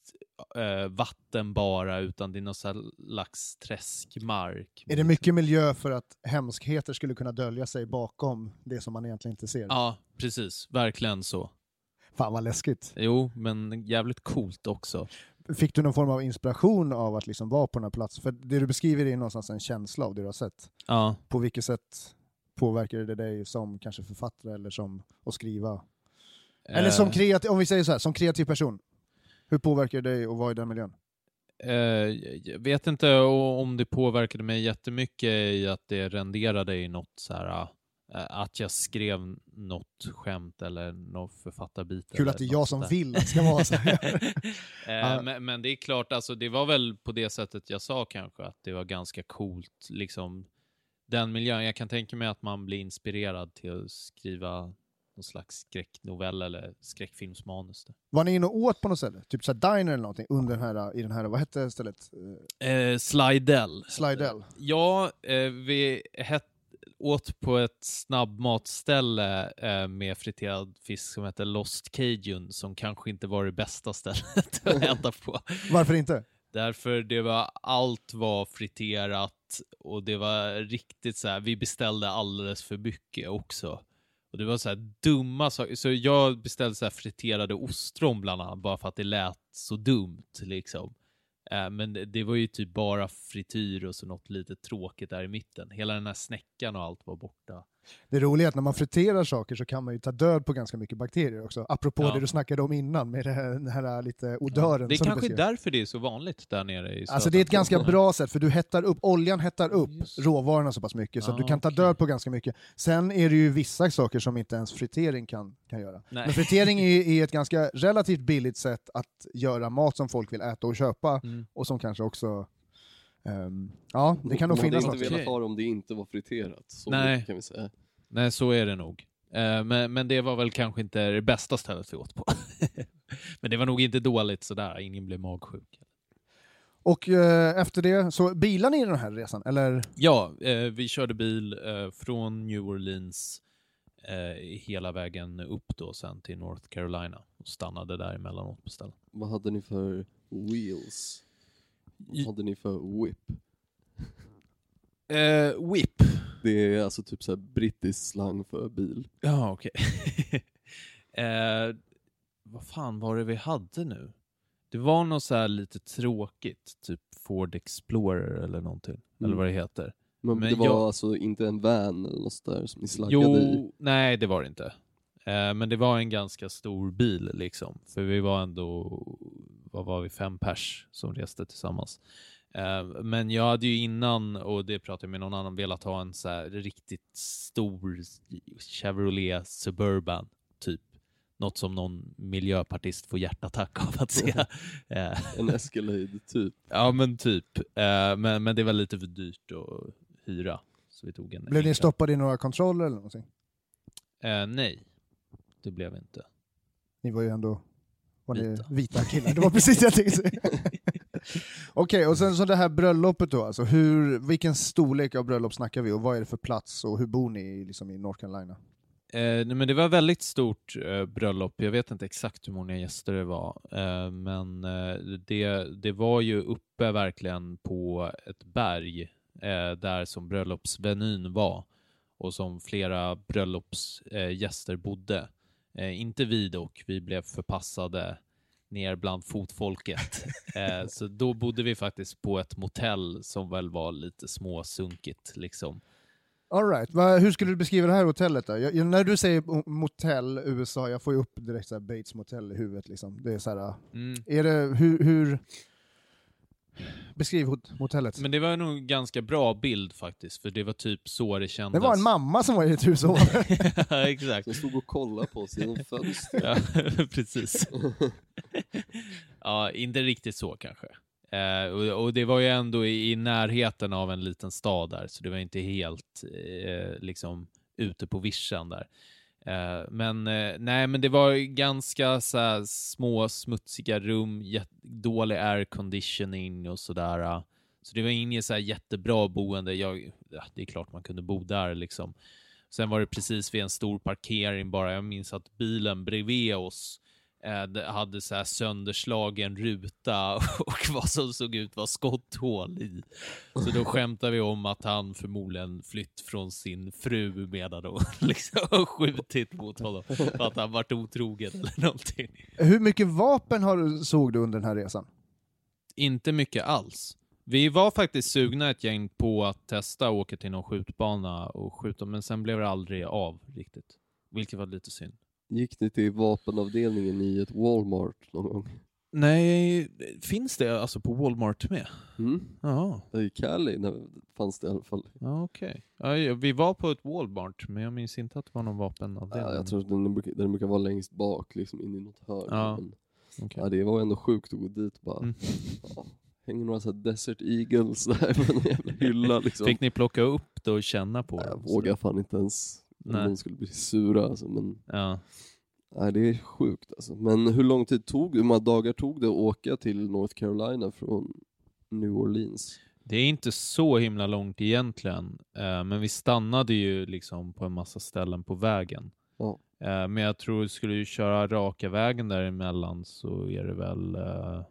eh, vatten bara, utan det är någon slags träskmark. Är det mycket miljö för att hemskheter skulle kunna dölja sig bakom det som man egentligen inte ser? Ja, precis. Verkligen så. Fan vad läskigt. Jo, men jävligt coolt också. Fick du någon form av inspiration av att liksom vara på den här platsen? För det du beskriver är någonstans en känsla av det du har sett. Ja. På vilket sätt påverkar det dig som kanske författare eller som att skriva? Eller som Eh, kreativ, om vi säger så här, som kreativ person. Hur påverkar det dig att vara i den miljön? Eh, jag vet inte om det påverkade mig jättemycket i att det renderade i något så här, eh, att jag skrev något skämt eller någon författarbit. Kul att det är jag som där. vill att det ska vara så här. Eh, men, men det är klart, alltså, det var väl på det sättet jag sa kanske, att det var ganska coolt, liksom, den miljön. Jag kan tänka mig att man blir inspirerad till att skriva någon slags skräcknovell eller skräckfilmsmanus. Där. Var ni inne och åt på något ställe? Typ så här diner eller någonting under den här, i den här, vad hette stället? Eh, Eh, Slidell. Slidell. Ja, eh, vi het, åt på ett snabbmatställe eh, med friterad fisk som heter Lost Cajun, som kanske inte var det bästa stället att äta på. Varför inte? Därför det var, allt var friterat och det var riktigt så här, vi beställde alldeles för mycket också. Och det var så här dumma saker, så jag beställde så här friterade ostron bland annat, bara för att det lät så dumt liksom. Eh, Men det, det var ju typ bara frityr och så något lite tråkigt där i mitten. Hela den här snäckan och allt var borta. Det roliga är att när man friterar saker så kan man ju ta död på ganska mycket bakterier också. Apropå Ja. det du snackade om innan med här, den här lite odören. Det är kanske beskrev. därför det är så vanligt där nere i Alltså det är ett södra- ganska bra sätt, för du hettar upp, oljan hettar upp Just. råvarorna så pass mycket, så Ah, du kan ta okej. död på ganska mycket. Sen är det ju vissa saker som inte ens fritering kan, kan göra. Nej. Men fritering är, är ett ganska relativt billigt sätt att göra mat som folk vill äta och köpa, Mm. och som kanske också... ehm, ja, det kan nog Man finnas hade något. inte velat ha det om det inte var friterat. Så Nej. kan vi säga. Nej, så är det nog. Eh, Men, men det var väl kanske inte det bästa stället vi åt på. men det var nog inte dåligt sådär, ingen blev magsjuk. Och eh, efter det, så bilar ni den här resan? Eller? Ja, eh, vi körde bil eh, från New Orleans eh, hela vägen upp då sen till North Carolina och stannade där emellanåt på ställen. Vad hade ni för wheels? Vad hade ni för whip? Eh, whip. Det är alltså typ så brittisk slang för bil. Ja, okej. eh, vad fan var det vi hade nu? Det var något så här lite tråkigt, typ Ford Explorer eller någonting. Eller Mm. vad det heter. Men, Men det var jag- alltså inte en van eller något där som ni slaggade i? Jo, nej det var det inte. Eh, men det var en ganska stor bil liksom. För vi var ändå, vad var vi, fem pers som reste tillsammans. Eh, men jag hade ju innan, och det pratade jag med någon annan, velat ha en så här riktigt stor Chevrolet Suburban, typ. Något som någon miljöpartist får hjärtattack av att se. Eh, En Escalade typ? ja men typ. Eh, men, men det var lite för dyrt att hyra. Så vi tog en Blev ni stoppade i några kontroller eller någonting? Eh, nej, det blev vi inte. Ni var ju ändå var Vita. vita killar, det var precis det jag tänkte säga. Okej, och sen så det här bröllopet då, alltså hur, vilken storlek av bröllop snackar vi och vad är det för plats och hur bor ni liksom i North Carolina? Eh, nej, men det var väldigt stort eh, bröllop. Jag vet inte exakt hur många gäster det var. Eh, men eh, det, det var ju uppe verkligen på ett berg eh, där som bröllopsvenyn var och som flera bröllopsgäster eh, gäster bodde. Eh, inte vi dock, vi blev förpassade ner bland fotfolket. eh, så då bodde vi faktiskt på ett motell som väl var lite småsunkigt liksom. All right. Va, hur skulle du beskriva det här hotellet då? Jag, när du säger motell USA, jag får ju upp direkt så här Bates motell i huvudet. Liksom. Det är så här, Mm. är det, hur, hur... Beskriv motellet. Men det var nog en ganska bra bild faktiskt, för det var typ så det kändes. det var en mamma som var i ett hus och ja, exakt. Som stod och kollade på oss genom fönstret. Ja, precis. ja, inte riktigt så kanske. Eh, och, och det var ju ändå i, i närheten av en liten stad där, så det var inte helt eh, liksom ute på vischan där. Eh, men eh, nej, men det var ganska så här, små smutsiga rum, dålig air conditioning och sådär. Så det var inget så här jättebra boende. Jag, ja, det är klart man kunde bo där liksom. Sen var det precis vid en stor parkering bara. Jag minns att bilen bredvid oss eh, hade så här sönderslagen ruta och vad som såg ut var skotthål i. Så då skämtade vi om att han förmodligen flytt från sin fru medan de liksom skjutit mot honom för att han varit otrogen eller någonting. Hur mycket vapen har du, såg du under den här resan? Inte mycket alls. Vi var faktiskt sugna ett gäng på att testa att åka till någon skjutbana och skjuta, men sen blev det aldrig av riktigt. Vilket var lite synd. Gick ni till vapenavdelningen i ett Walmart någon gång? Nej, finns det alltså på Walmart med? Mm? Ja, I Cali när- fanns det i alla fall. ja okej. Ja, vi var på ett Walmart, men jag minns inte att det var någon vapenavdelning. Ja, jag tror att den brukar, den brukar vara längst bak, liksom in i något hörn. Ja. Men, Okej. ja, det var ändå sjukt att gå dit bara, Mm. ja, hänger några så Desert Eagles där på en jävla hylla liksom. Fick ni plocka upp det och känna på dem? jag vågar fan inte ens om Nej. de skulle bli sura alltså, men Ja. nej, det är sjukt alltså. Men hur lång tid tog hur många dagar tog det att åka till North Carolina från New Orleans? Det är inte så himla långt egentligen, eh, men vi stannade ju liksom på en massa ställen på vägen. Ja. Eh, men jag tror, skulle du köra raka vägen däremellan så är det väl, eh,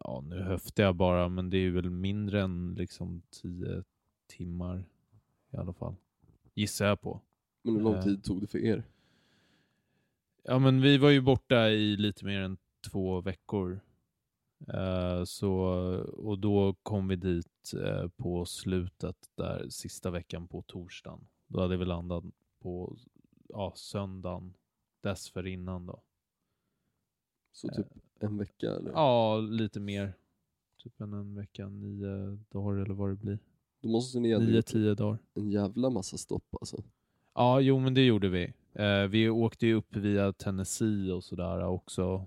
ja nu höftar jag bara, men det är väl mindre än liksom tio timmar i alla fall. Gissar jag på. Men hur lång Eh. tid tog det för er? Ja men vi var ju borta i lite mer än två veckor. Eh, så, och då kom vi dit eh, på slutet där sista veckan på torsdagen. Då hade vi landat på ja, söndagen dessförinnan då. Så typ en vecka eller? Ja, lite mer. Typ en, en vecka, nio dagar eller vad det blir. Då måste ni ändå Nio, gjort tio dagar. en jävla massa stopp alltså. Ja, jo men det gjorde vi. Eh, vi åkte ju upp via Tennessee och sådär också.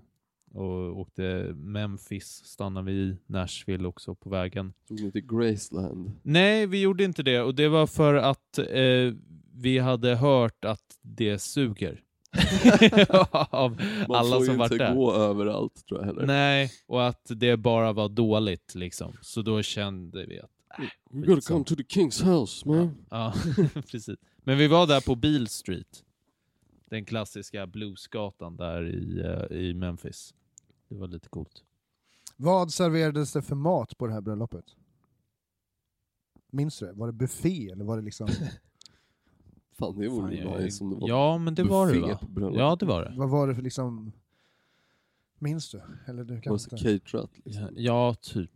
Och åkte Memphis, stannade vi i Nashville också på vägen. Tog ni till Graceland? Nej, vi gjorde inte det och det var för att eh, vi hade hört att det suger. Av Man alla får som ju varit inte där. gå överallt tror jag heller. Nej, och att det bara var dåligt liksom. Så då kände vi att You gotta come to the King's house man. Ja, precis. Men vi var där på Beale Street. Den klassiska bluesgatan där i, eh, i Memphis. Det var lite coolt. Vad serverades det för mat på det här bröllopet? Minns du det? Var det buffé eller var det liksom... Fan det vore Fan, ju jag- nice om det var ja, men det var det buffé va? på bröllop. Ja, det var det. vad var det för liksom... Minns du? Eller du Var kan det så inte... caterat liksom? Ja, ja typ.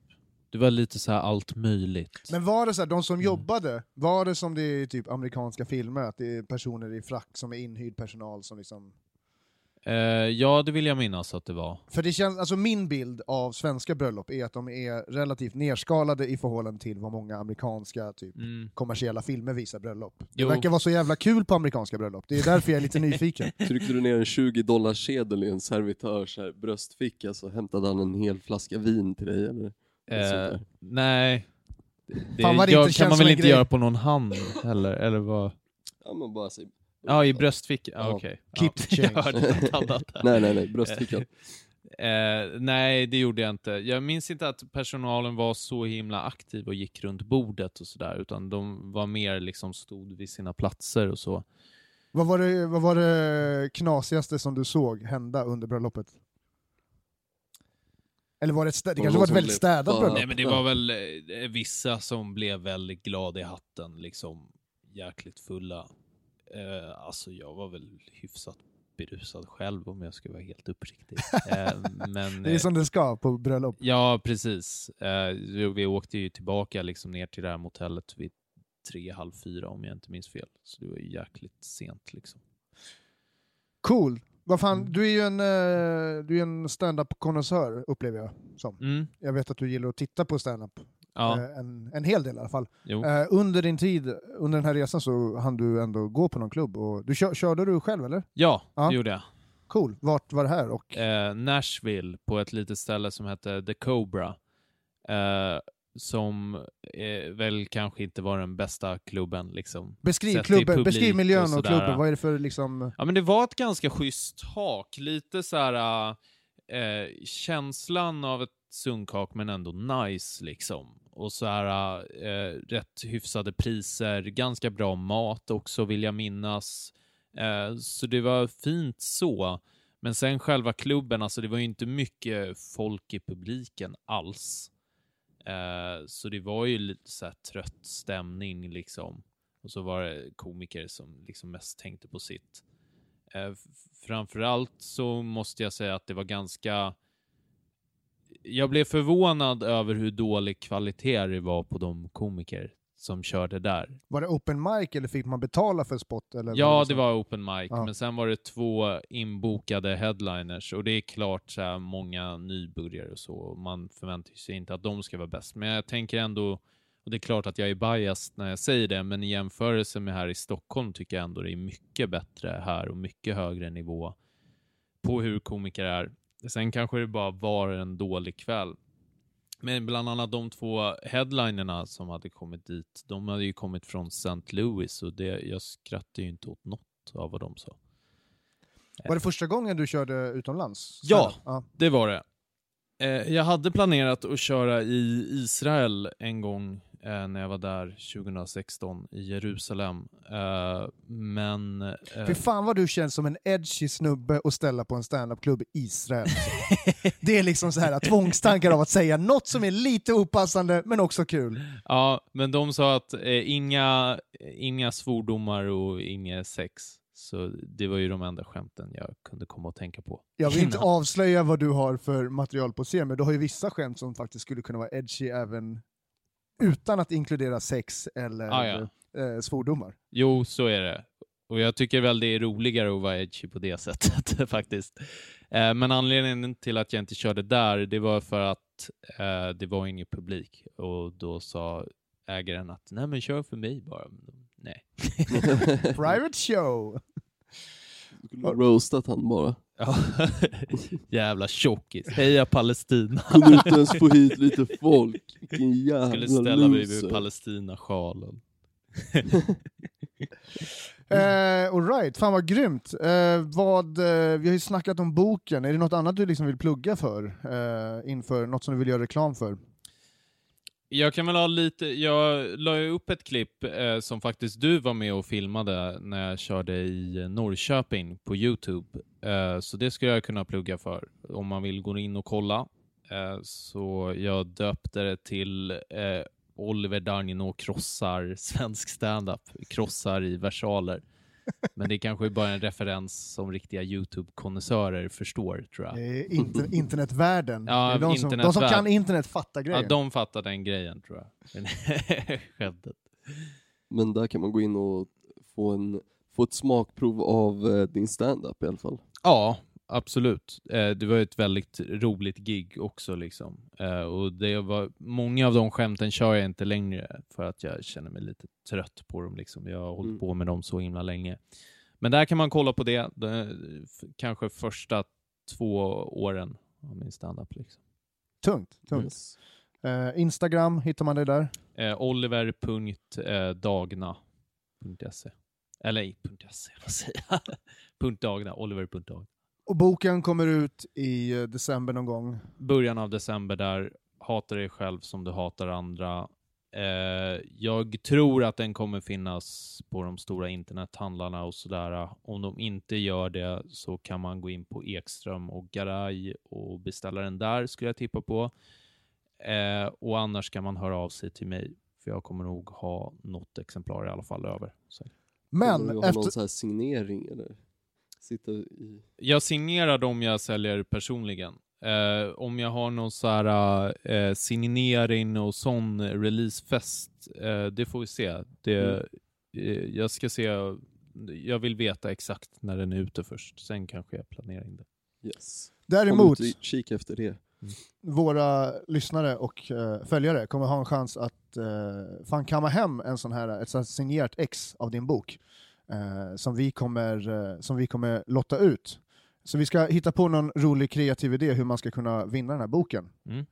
Det var lite så här allt möjligt. Men var det så här, de som Mm. jobbade, var det som det är i typ amerikanska filmer, att det är personer i frack som är inhyrd personal som liksom... Eh, ja, det vill jag minnas att det var. För det känns, alltså min bild av svenska bröllop är att de är relativt nerskalade i förhållande till vad många amerikanska typ Mm. kommersiella filmer visar bröllop. Det Jo. verkar vara så jävla kul på amerikanska bröllop, det är därför jag är lite nyfiken. Tryckte du ner en 20 dollars sedel i en servitörs här bröstficka så hämtade han en hel flaska vin till dig eller? Eh, nej. Det Fan det gör, inte kan man väl inte grej. göra på någon hand heller? Eller vad? Ja men bara säg... Ja, i bröstfickan. Ja, Ja. okej. Keep ja. the change. Jag. Nej nej nej, bröstfickan. Eh, nej, det gjorde jag inte. Jag minns inte att personalen var så himla aktiv och gick runt bordet och sådär, utan de var mer liksom stod vid sina platser och så. Vad var, det, vad var det knasigaste som du såg hända under bröllopet? Eller var det, stä- det kanske var ett väldigt städat bröllop? Nej, men det var väl eh, vissa som blev väldigt glada i hatten, liksom jäkligt fulla. Eh, alltså, jag var väl hyfsat berusad själv om jag ska vara helt uppriktig. Eh, men, Det är som det ska på bröllop. Ja, precis. Eh, vi åkte ju tillbaka liksom ner till det här motellet vid tre, halv fyra om jag inte minns fel. Så det var ju jäkligt sent liksom. Cool. Vad fan, Mm. du är ju en, eh, du är en stand-up konnässör upplever jag som. Mm. Jag vet att du gillar att titta på stand-up. Ja, Eh, en, en hel del i alla fall. jo. Eh, under din tid, under den här resan så hann du ändå gå på någon klubb. Och, du kör, körde du själv eller? ja, ja. det gjorde jag. Cool. Vart var det här? Och, Eh, Nashville på ett litet ställe som hette The Cobra. Eh, som eh, väl kanske inte var den bästa klubben liksom. beskriv, klubben, beskriv och miljön och, sådär. klubben. Vad är det för liksom... Ja men det var ett ganska schysst hak, lite så här eh, känslan av ett sunkak men ändå nice liksom. Och så här eh, rätt hyfsade priser, ganska bra mat också vill jag minnas. Eh, så det var fint så. Men sen själva klubben, alltså det var ju inte mycket folk i publiken alls. Eh, så det var ju lite så här trött stämning liksom. Och så var det komiker som liksom mest tänkte på sitt. Eh, framförallt så måste jag säga att det var ganska... Jag blev förvånad över hur dålig kvalitet det var på de komiker som körde där. Var det open mic eller fick man betala för spot? Eller Ja, så? det var open mic, Ja. men sen var det två inbokade headliners och det är klart så här, många nybörjare och så. Man förväntar sig inte att de ska vara bäst, men jag tänker ändå, och det är klart att jag är biased när jag säger det, men i jämförelse med här i Stockholm tycker jag ändå det är mycket bättre här och mycket högre nivå på hur komiker är. Sen kanske det bara var en dålig kväll. Men bland annat de två headlinerna som hade kommit dit, de hade ju kommit från St. Louis och det, jag skrattade ju inte åt något av vad de sa. Var det första gången du körde utomlands? Ja. ja. Det var det. Eh, jag hade planerat att köra i Israel en gång eh, när jag var där 2016 i Jerusalem. Eh, men... Eh, Fy fan vad du känns som en edgy snubbe att ställa på en standup-klubb i Israel. det är liksom så här tvångstankar av att säga något som är lite opassande men också kul. ja, men de sa att eh, inga, inga svordomar och inget sex. Så det var ju de enda skämten jag kunde komma att tänka på. Jag vill inte avslöja vad du har för material på scen, men du har ju vissa skämt som faktiskt skulle kunna vara edgy även utan att inkludera sex eller Ah, ja. eh, svordomar. Jo, så är det. Och jag tycker väl det är roligare att vara edgy på det sättet faktiskt. Eh, men anledningen till att jag inte körde där, det var för att eh, det var ingen publik. Och då sa ägaren att nej men kör för mig bara. Nej. Private show! Skulle ha roastat han bara. Ja. Jävla tjockis. Heja Palestina. Kunde inte ens få hit lite folk. Vilken jävla Skulle ställa mig loser. vid Palestina-sjalen. Eh, Alright, fan vad grymt. Eh, vad, eh, vi har ju snackat om boken, är det något annat du liksom vill plugga för? Eh, inför något som du vill göra reklam för? Jag kan väl ha lite, jag la ju upp ett klipp eh, som faktiskt du var med och filmade när jag körde i Norrköping på Youtube. Eh, så det skulle jag kunna plugga för om man vill gå in och kolla. Eh, så jag döpte det till eh, Oliver Dagnino krossar svensk standup, krossar i versaler. Men det kanske är bara en referens som riktiga YouTube-konnässörer förstår, tror jag. Det är inter, internetvärlden. Ja, de, som, de som kan internet fattar Ja, grejen. de fattar den grejen, tror jag. Men- Skämtet. Men där kan man gå in och få, en, få ett smakprov av eh, din stand-up i alla fall. Ja, absolut. Eh, det var ett väldigt roligt gig också. Liksom. Eh, och det var, många av de skämten kör jag inte längre för att jag känner mig lite trött på dem. Liksom. Jag har hållit Mm. på med dem så himla länge. Men där kan man kolla på det, kanske första två åren av min standup. Liksom. Tungt. tungt. Yes. Eh, Instagram hittar man det där. Eh, Oliver.dagna.se Eller nej, .se, vad säger jag? .dagna, Oliver.dagna. Och boken kommer ut i eh, december någon gång. början av december där, hata dig själv som du hatar andra. Eh, jag tror att den kommer finnas på de stora internethandlarna och sådär. Om de inte gör det så kan man gå in på Ekström och Garage och beställa den där, skulle jag tippa på. Eh, och annars kan man höra av sig till mig, för jag kommer nog ha något exemplar i alla fall över. Så. Kommer du Men ha efter... någon så här signering eller? Sitta i... Jag signerar dem jag säljer personligen. Eh, om jag har någon så här eh, signering och sån releasefest, eh, det får vi se. Det, Mm. eh, jag ska se, jag vill veta exakt när den är ute först. Sen kanske jag planerar in det. Yes. Däremot, utkik efter det. våra lyssnare och eh, följare kommer ha en chans att eh, fan kamma hem en sån här, ett sånt här signerat ex av din bok som, vi kommer, eh, som vi kommer lotta ut. Så vi ska hitta på någon rolig kreativ idé hur man ska kunna vinna den här boken. Mm.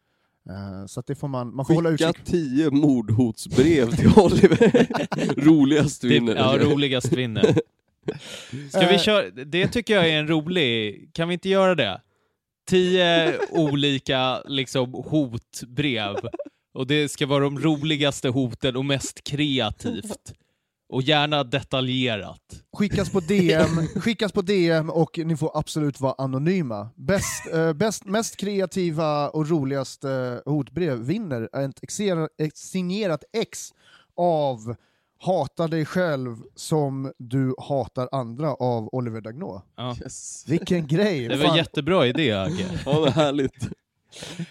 Eh, så att det får man, man får hålla Skicka utkik. tio mordhotsbrev till Oliver. Roligast Det, vinner. ja, roligast vinner. Ska vi Eh. köra, det tycker jag är en rolig, kan vi inte göra det? Tio olika liksom, hotbrev. Och det ska vara de roligaste hoten och mest kreativt. Och gärna detaljerat. Skickas på DM, skickas på DM och ni får absolut vara anonyma. Bäst, eh, bäst, mest kreativa och roligaste hotbrev vinner ett, signerat ex av Hata dig själv som du hatar andra av Oliver Dagnå. Ja. Yes. Vilken grej! Det var Fan. jättebra idé, Agge. Ja, vad härligt.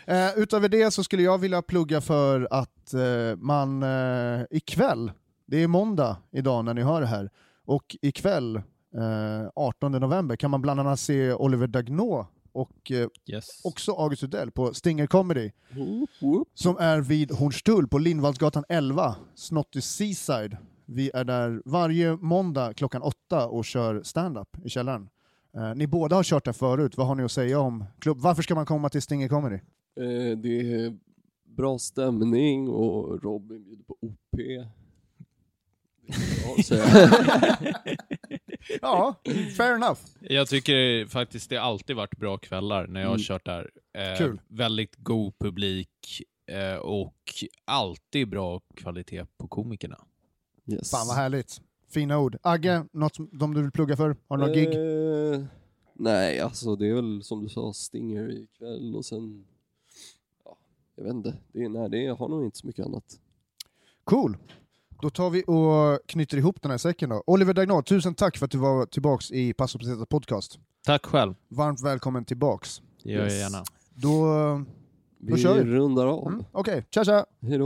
Eh, utöver det så skulle jag vilja plugga för att eh, man eh, ikväll, det är måndag idag när ni hör det här, och ikväll eh, 18 november kan man bland annat se Oliver Dagnå och eh, Yes. också August Udell på Stinger Comedy Whoop, whoop. som är vid Hornstull på Lindvallsgatan 11, Snotty Seaside. Vi är där varje måndag klockan åtta och kör stand-up i källaren. Eh, ni båda har kört där förut, vad har ni att säga om klubb? Varför ska man komma till Stinger Comedy? Eh, det är bra stämning och Robin bjuder på OP. Det är bra att säga. Ja, fair enough. Jag tycker faktiskt det alltid varit bra kvällar när jag har Mm. kört där. Eh, Kul. Väldigt god publik eh, och alltid bra kvalitet på komikerna. Yes. Fan vad härligt. Fina ord. Agge, något som de du vill plugga för? Har du någon gig? Eh, nej, alltså det är väl som du sa, Stinger ikväll och sen... Ja, jag vet inte. Det är, nej, det är, jag har nog inte så mycket annat. Cool. Då tar vi och knyter ihop den här säcken då. Oliver Dagnall, tusen tack för att du var tillbaks i Passo Pesetas podcast. Tack själv. Varmt välkommen tillbaks. Det gör jag Yes. gärna. Då... Vi kör vi. rundar av. Mm, Okej, tja tja! Hej